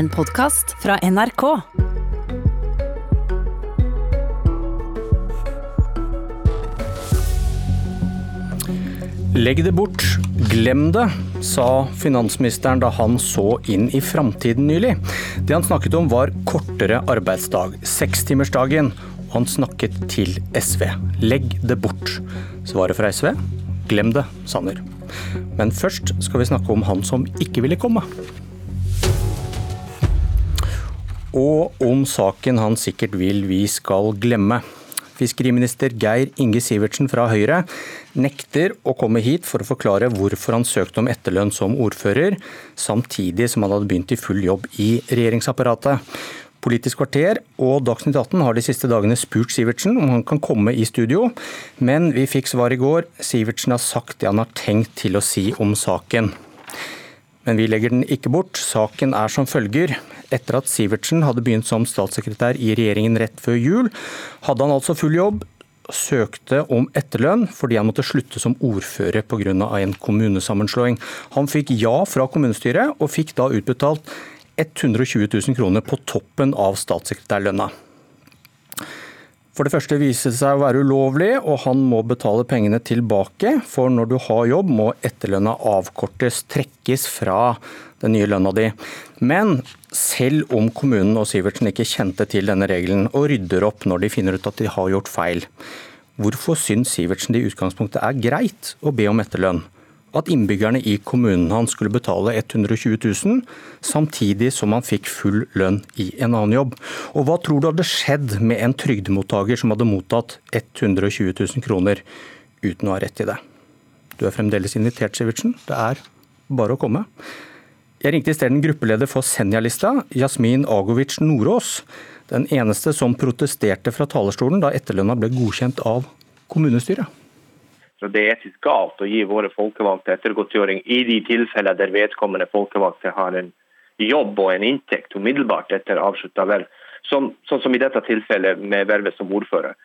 En podkast fra NRK. Legg det bort, glem det, sa finansministeren da han så inn i framtiden nylig. Det han snakket om var kortere arbeidsdag, sekstimersdagen, og han snakket til SV. Legg det bort. Svaret fra SV? Glem det, Sanner. Men først skal vi snakke om han som ikke ville komme. Og om saken han sikkert vil vi skal glemme. Fiskeriminister Geir Inge Sivertsen fra Høyre nekter å komme hit for å forklare hvorfor han søkte om etterlønn som ordfører, samtidig som han hadde begynt i full jobb i regjeringsapparatet. Politisk kvarter og Dagsnytt 18 har de siste dagene spurt Sivertsen om han kan komme i studio, men vi fikk svar i går. Sivertsen har sagt det han har tenkt til å si om saken. Men vi legger den ikke bort. Saken er som følger. Etter at Sivertsen hadde begynt som statssekretær i regjeringen rett før jul, hadde han altså full jobb, søkte om etterlønn fordi han måtte slutte som ordfører pga. en kommunesammenslåing. Han fikk ja fra kommunestyret, og fikk da utbetalt 120 000 kroner på toppen av statssekretærlønna. For det første viser det seg å være ulovlig, og han må betale pengene tilbake. For når du har jobb, må etterlønna avkortes, trekkes fra den nye lønna di. Men selv om kommunen og Sivertsen ikke kjente til denne regelen, og rydder opp når de finner ut at de har gjort feil, hvorfor syns Sivertsen det i utgangspunktet er greit å be om etterlønn? At innbyggerne i kommunen hans skulle betale 120 000, samtidig som han fikk full lønn i en annen jobb. Og hva tror du hadde skjedd med en trygdemottaker som hadde mottatt 120 000 kroner uten å ha rett til det? Du er fremdeles invitert, Sivertsen. Det er bare å komme. Jeg ringte isteden gruppeleder for Senja-lista, Jasmin Agovic Nordås. Den eneste som protesterte fra talerstolen da etterlønna ble godkjent av kommunestyret. Så Det er etisk galt å gi våre folkevalgte ettergodtgjøring i de tilfeller der vedkommende folkevalgte har en jobb og en inntekt umiddelbart etter avslutta verv, som, sånn som i dette tilfellet med vervet som ordfører.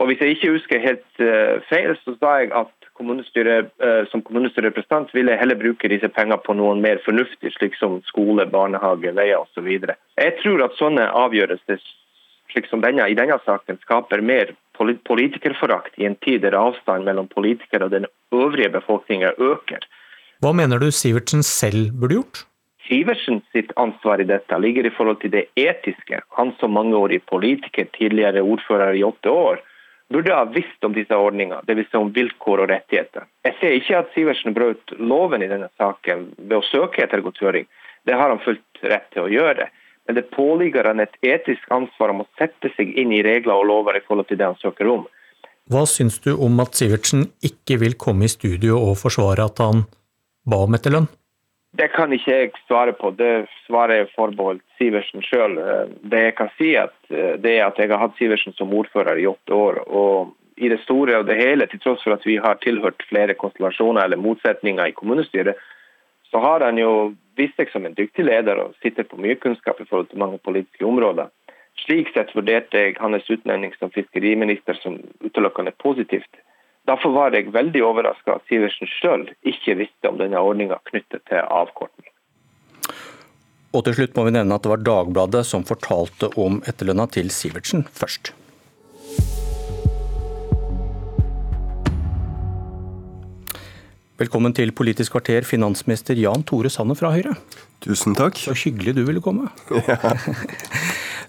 Og Hvis jeg ikke husker helt uh, feil, så sa jeg at kommunestyre, uh, som kommunestyrerepresentant ville jeg heller bruke disse pengene på noe mer fornuftig, slik som skole, barnehage, veier osv. Jeg tror at sånne avgjørelser slik som denne, i denne saken skaper mer politikerforakt i en tid der avstanden mellom politikere og den øvrige befolkninga øker. Hva mener du Sivertsen selv burde gjort? Sivertsen sitt ansvar i dette ligger i forhold til det etiske. Han som mangeårig politiker, tidligere ordfører i åtte år, burde ha visst om disse ordningene, dvs. Si om vilkår og rettigheter. Jeg ser ikke at Sivertsen brøt loven i denne saken ved å søke etter godtgjøring. Det har han fullt rett til å gjøre. Men det påligger han et etisk ansvar om å sette seg inn i regler og lover i forhold til det han søker om. Hva syns du om at Sivertsen ikke vil komme i studio og forsvare at han ba om etterlønn? Det kan ikke jeg svare på. Det svaret er forbeholdt Sivertsen sjøl. Det jeg kan si, at det er at jeg har hatt Sivertsen som ordfører i åtte år. og i det store og det hele, til tross for at vi har tilhørt flere konstellasjoner eller motsetninger i kommunestyret, så har han jo vist seg som en dyktig leder og sitter på mye kunnskap i forhold til mange politiske områder. Slik sett vurderte jeg hans utnevning som fiskeriminister som utelukkende positivt. Derfor var jeg veldig overraska at Sivertsen sjøl ikke visste om denne ordninga knyttet til avkortning. Og til slutt må vi nevne at det var Dagbladet som fortalte om etterlønna til Sivertsen først. Velkommen til Politisk kvarter, finansminister Jan Tore Sanner fra Høyre. Tusen takk. Så hyggelig du ville komme. Ja.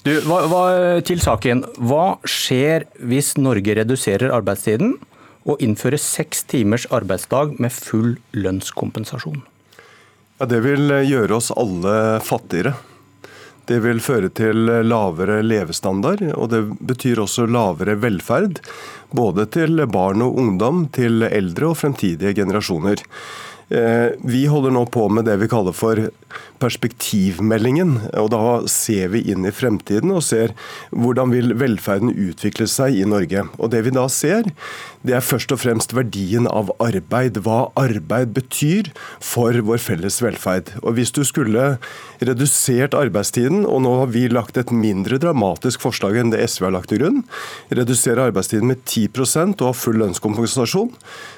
du, hva, hva, til saken. Hva skjer hvis Norge reduserer arbeidstiden og innfører seks timers arbeidsdag med full lønnskompensasjon? Ja, det vil gjøre oss alle fattigere. Det vil føre til lavere levestandard, og det betyr også lavere velferd. Både til barn og ungdom, til eldre og fremtidige generasjoner. Eh, vi holder nå på med det vi kaller for perspektivmeldingen. og Da ser vi inn i fremtiden og ser hvordan vil velferden utvikle seg i Norge. Og Det vi da ser, det er først og fremst verdien av arbeid. Hva arbeid betyr for vår felles velferd. Og Hvis du skulle redusert arbeidstiden, og nå har vi lagt et mindre dramatisk forslag enn det SV har lagt til grunn, redusere arbeidstiden med 10% og ha full lønnskompensasjon,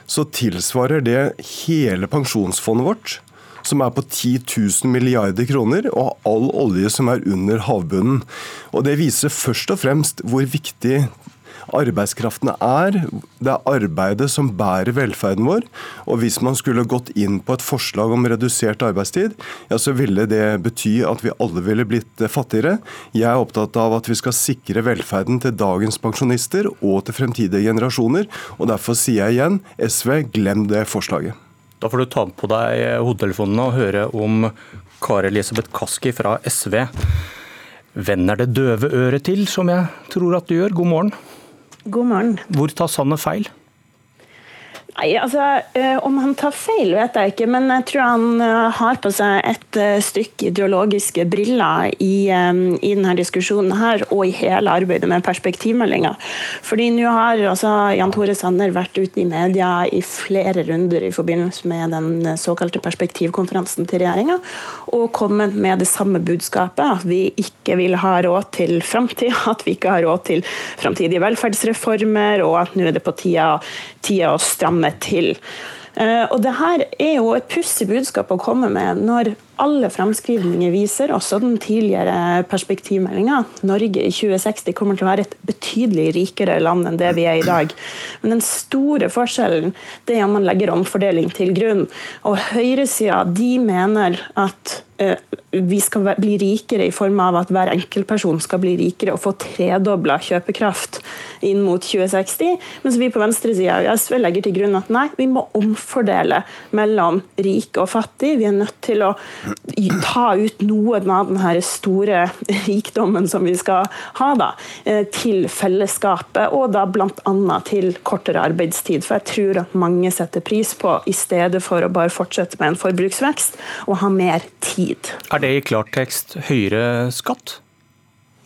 så tilsvarer det hele pensjonsfondet vårt som er på 10 000 milliarder kroner, og all olje som er under havbunnen. Og Det viser først og fremst hvor viktig arbeidskraftene er. Det er arbeidet som bærer velferden vår. Og hvis man skulle gått inn på et forslag om redusert arbeidstid, ja, så ville det bety at vi alle ville blitt fattigere. Jeg er opptatt av at vi skal sikre velferden til dagens pensjonister og til fremtidige generasjoner. Og derfor sier jeg igjen, SV, glem det forslaget. Da får du ta på deg hodetelefonene og høre om Kari Elisabeth Kaski fra SV. Vender det døve øret til, som jeg tror at du gjør. God morgen. God morgen. Hvor tar Sanner feil? Nei, altså, eh, Om han tar feil, vet jeg ikke, men jeg tror han eh, har på seg et stykk stykke ideologiske briller i, i denne diskusjonen her, og i hele arbeidet med perspektivmeldinga. Fordi nå har altså, Jan Tore Sanner vært ute i media i flere runder i forbindelse med den såkalte perspektivkonferansen til regjeringa, og kommet med det samme budskapet, at vi ikke vil ha råd til framtid, at vi ikke har råd til framtidige velferdsreformer, og at nå er det på tida, tida å stramme komme til. Eh, og det her er jo et pussig budskap å komme med når alle fremskrivninger viser, også den tidligere perspektivmeldinga, Norge i 2060 kommer til å være et betydelig rikere land enn det vi er i dag. Men den store forskjellen det er om man legger omfordeling til grunn. Og høyresida de mener at uh, vi skal bli rikere i form av at hver enkeltperson skal bli rikere og få tredobla kjøpekraft inn mot 2060, mens vi på venstresida i SV legger til grunn at nei, vi må omfordele mellom rik og fattig. Vi er nødt til å ta ut noe av den store rikdommen som vi skal ha, da, eh, til fellesskapet, og da bl.a. til kortere arbeidstid. For jeg tror at mange setter pris på, i stedet for å bare fortsette med en forbruksvekst, å ha mer tid. Er det i klartekst høyere skatt?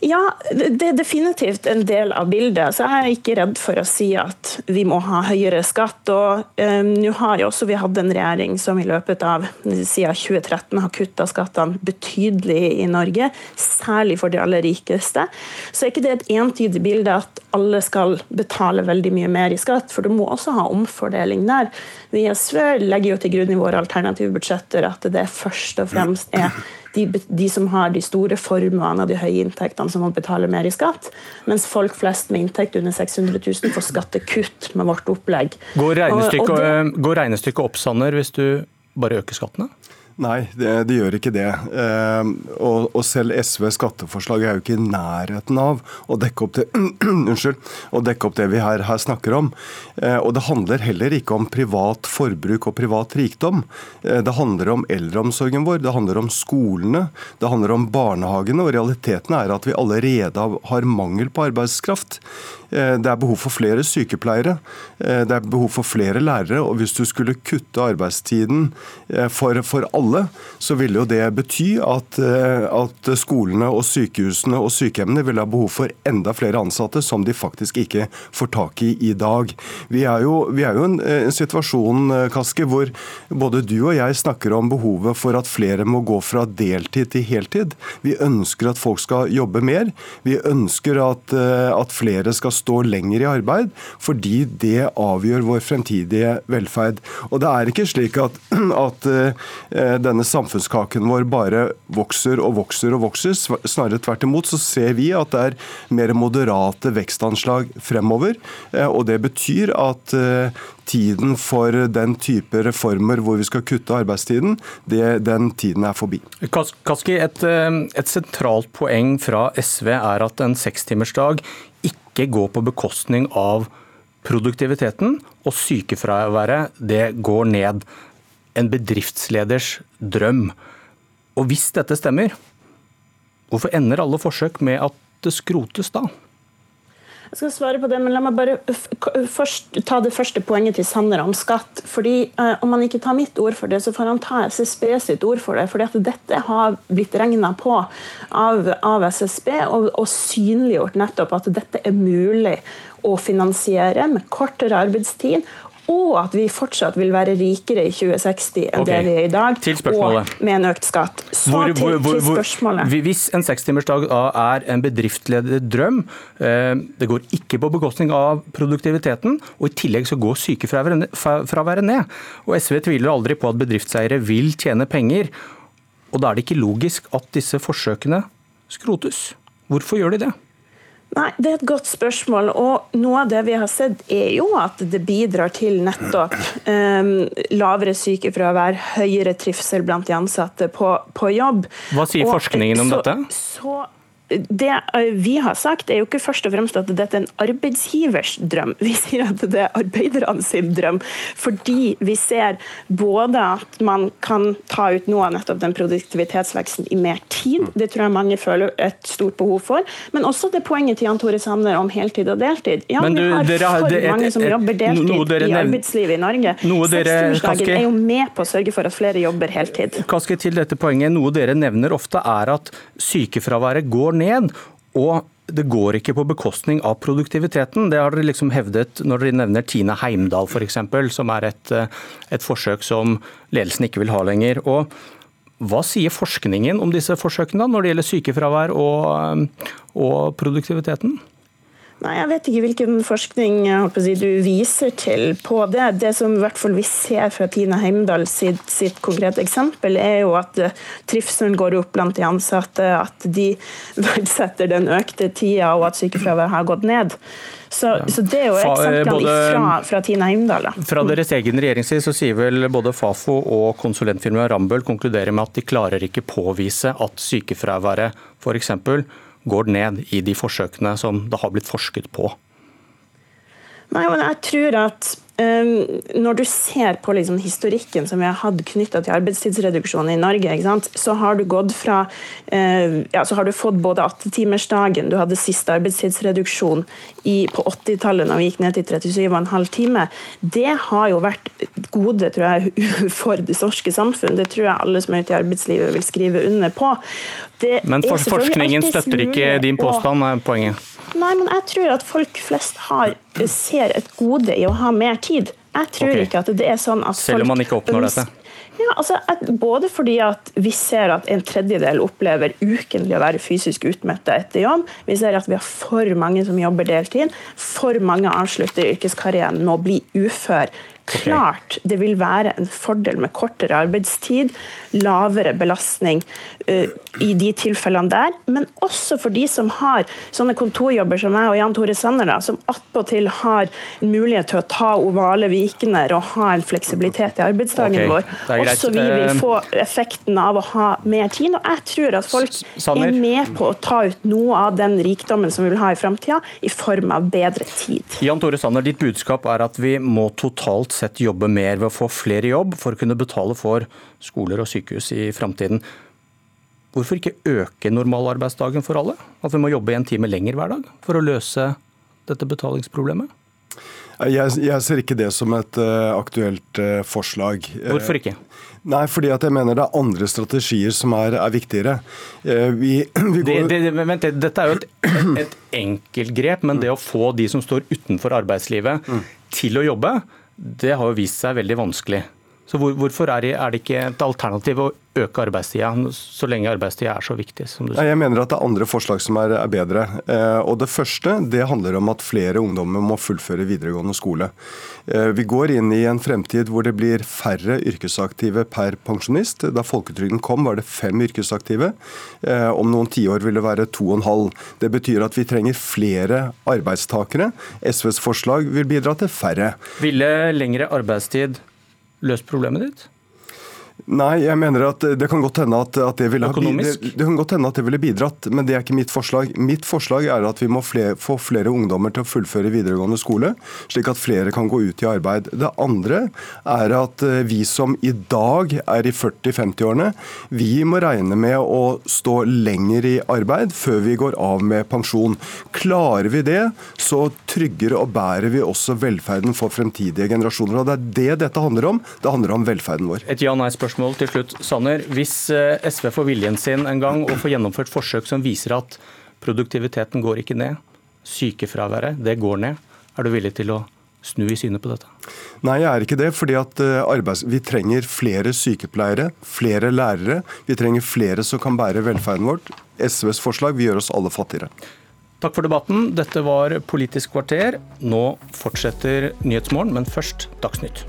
Ja, det er definitivt en del av bildet. Så jeg er ikke redd for å si at vi må ha høyere skatt. Og eh, Nå har jo også vi hatt en regjering som i løpet av siden 2013 har kutta skattene betydelig i Norge, særlig for de aller rikeste. Så er ikke det et entydig bilde at alle skal betale veldig mye mer i skatt, for du må også ha omfordeling der. Vi i SV legger jo til grunn i våre alternative budsjetter at det først og fremst er de, de, som har de store formuene og de høye inntektene, som må betale mer i skatt. Mens folk flest med inntekt under 600 000 får skattekutt med vårt opplegg. Går regnestykket, og, og det, går regnestykket opp, Sanner, hvis du bare øker skattene? Nei, det, det, gjør ikke det. Eh, og, og, selv SVs skatteforslag er jo ikke i nærheten av å dekke opp det, unnskyld, å dekke opp det vi her, her snakker om. Eh, og det handler heller ikke om privat forbruk og privat rikdom. Eh, det handler om eldreomsorgen vår, det handler om skolene, det handler om barnehagene. Og realiteten er at vi allerede har mangel på arbeidskraft. Eh, det er behov for flere sykepleiere, eh, det er behov for flere lærere. og Hvis du skulle kutte arbeidstiden eh, for, for alle, så ville jo det bety at, at, skolene og sykehusene og sykehjemmene ville ha behov for enda flere ansatte, som de faktisk ikke får tak i i dag. Vi er jo, vi er jo en, en situasjon Kaske, hvor både du og jeg snakker om behovet for at flere må gå fra deltid til heltid. Vi ønsker at folk skal jobbe mer. Vi ønsker at, at flere skal stå lenger i arbeid, fordi det avgjør vår fremtidige velferd. Og Det er ikke slik at, at uh, denne samfunnskaken vår bare vokser og vokser og vokser. Snarere tvert imot så ser vi at det er mer moderate vekstanslag fremover. Uh, og Det betyr at uh, tiden for den type reformer hvor vi skal kutte arbeidstiden, det, den tiden er forbi. Kaski, et, et sentralt poeng fra SV er at en sekstimersdag ikke gå på bekostning av produktiviteten, og sykefraværet det går ned. En bedriftsleders drøm. Og hvis dette stemmer, hvorfor ender alle forsøk med at det skrotes da? Jeg skal svare på det, men la meg bare først ta det første poenget til Sanner om skatt. fordi eh, Om man ikke tar mitt ord for det, så får han ta SSB sitt ord for det. fordi at Dette har blitt regna på av, av SSB og, og, synliggjort nettopp at dette er mulig å finansiere med kortere arbeidstid og at vi fortsatt vil være rikere i 2060 enn okay. det vi er i dag, Til og med en økt skatt. Så Hvor- hvor- hvor- til spørsmålet. Hvis en sekstimersdag er en bedriftsledet drøm, eh, det går ikke på bekostning av produktiviteten, og i tillegg så går sykefraværet ned. Og SV tviler aldri på at bedriftseiere vil tjene penger, og da er det ikke logisk at disse forsøkene skrotes. Hvorfor gjør de det? Nei, Det er et godt spørsmål. og Noe av det vi har sett, er jo at det bidrar til nettopp um, lavere sykefravær, høyere trivsel blant de ansatte på, på jobb. Hva sier Og, forskningen om så, dette? Så det eh, vi har sagt, er jo ikke først og fremst at dette er en arbeidsgivers drøm. Vi sier at det er arbeiderne sin drøm. Fordi vi ser både at man kan ta ut noe av nettopp den produktivitetsveksten i mer tid, det tror jeg mange føler et stort behov for, men også det poenget til Jan Tore Sanner om heltid og deltid. Ja, Men vi har dere for det- mange som jobber deltid i arbeidslivet i Norge. Sekstimersdagen er jo med på å sørge for at flere jobber heltid. Kaski, til dette poenget, Noe dere nevner ofte er at sykefraværet går ned. og det går ikke på bekostning av produktiviteten. Det har dere liksom hevdet når dere nevner Tine Heimdal f.eks., som er et, eh, et forsøk som ledelsen ikke vil ha lenger. Og hva sier forskningen om disse forsøkene da, når det gjelder sykefravær og, eh, og produktiviteten? Nei, Jeg vet ikke hvilken forskning si, du viser til på det. Det som i hvert fall vi ser fra Tina Heimdal sitt, sitt konkrete eksempel, er jo at eh, trivselen går opp blant de ansatte, at de verdsetter den økte tida, og at sykefraværet har gått ned. Så, så det er jo eh, eksemplene fra, fra Tina Heimdal. da. Fra deres egen regjeringstid så sier vel både Fafo og konsulentfirmaet Rambøll konkluderer med at de klarer ikke påvise at sykefraværet f.eks. går ned i de forsøkene som det har blitt forsket på. Nei, men jeg tror at når du ser på liksom historikken som vi har hatt knytta til arbeidstidsreduksjon i Norge, så har du gått fra uh, ja, så har du fått både 18-timersdagen, du hadde siste arbeidstidsreduksjon i, på 80-tallet når vi gikk ned til 37,5 timer. Det har jo vært gode tror jeg, for det norske samfunn. Det tror jeg alle som er ute i arbeidslivet vil skrive under på. Det Men for, forskningen støtter ikke din påstand, er poenget. Nei, men jeg tror at folk flest har, ser et gode i å ha mer tid. Jeg tror okay. ikke at det er sånn at Selv om man ikke oppnår dette? Ja, altså, både fordi at vi ser at en tredjedel opplever ukentlig å være fysisk utmattet etter jobb. Vi ser at vi har for mange som jobber deltid. For mange avslutter yrkeskarrieren med å bli ufør. Klart det vil være en fordel med kortere arbeidstid, lavere belastning uh, i de tilfellene der, men også for de som har sånne kontorjobber som jeg og Jan Tore Sanner, da, som attpåtil har mulighet til å ta ovale vikener og ha en fleksibilitet i arbeidsdagen okay, vår. Også vi vil Eh, få effekten av å ha mer tid, og jeg tror at folk Sanner? er med på å ta ut noe av den rikdommen som vi vil ha i framtida, i form av bedre tid. Jan Tore Sanner, ditt budskap er at vi må totalt sett jobbe mer ved å få flere jobb for å kunne betale for skoler og sykehus i framtiden. Hvorfor ikke øke normalarbeidsdagen for alle? At vi må jobbe en time lenger hver dag for å løse dette betalingsproblemet? Jeg, jeg ser ikke det som et uh, aktuelt uh, forslag. Eh, Hvorfor ikke? Nei, fordi at jeg mener det er andre strategier som er, er viktigere. Eh, vi, vi går, det, det- vent, dette er jo et, et enkeltgrep, men det å få de som står utenfor arbeidslivet til å jobbe, det har jo vist seg veldig vanskelig. Så hvor, hvorfor er det, er det ikke et alternativ å øke arbeidstida, så lenge arbeidstida er så viktig? som du Jeg mener at det er andre forslag som er, er bedre. Eh, og Det første det handler om at flere ungdommer må fullføre videregående skole. Eh, vi går inn i en fremtid hvor det blir færre yrkesaktive per pensjonist. Da folketrygden kom var det fem yrkesaktive. Eh, om noen tiår vil det være to og en halv. Det betyr at vi trenger flere arbeidstakere. SVs forslag vil bidra til færre. Ville lengre arbeidstid løst problemet ditt? Nei, jeg mener at det kan godt hende at, at det ville ha Økonomisk? Det, det kan godt hende at det ville bidratt, men det er ikke mitt forslag. Mitt forslag er at vi må flere, få flere ungdommer til å fullføre videregående skole, slik at flere kan gå ut i arbeid. Det andre er at eh, vi som i dag er i 40-50-årene, vi må regne med å stå lenger i arbeid før vi går av med pensjon. Klarer vi det, så trygger og bærer vi også velferden for fremtidige generasjoner. Og Det er det dette handler om. Det handler om velferden vår. Et ja-nei-spørsmål til slutt. Sanner, hvis eh, SV får viljen sin en gang og får gjennomført forsøk som viser at produktiviteten går ikke ned, sykefraværet det går ned, er du villig til å snu i synet på dette? Nei, jeg er ikke det. fordi at eh, arbeids... Vi trenger flere sykepleiere, flere lærere. Vi trenger flere som kan bære velferden vårt. SVs forslag vil gjøre oss alle fattigere. Takk for debatten. Dette var Politisk kvarter. Nå fortsetter Nyhetsmorgen, men først Dagsnytt.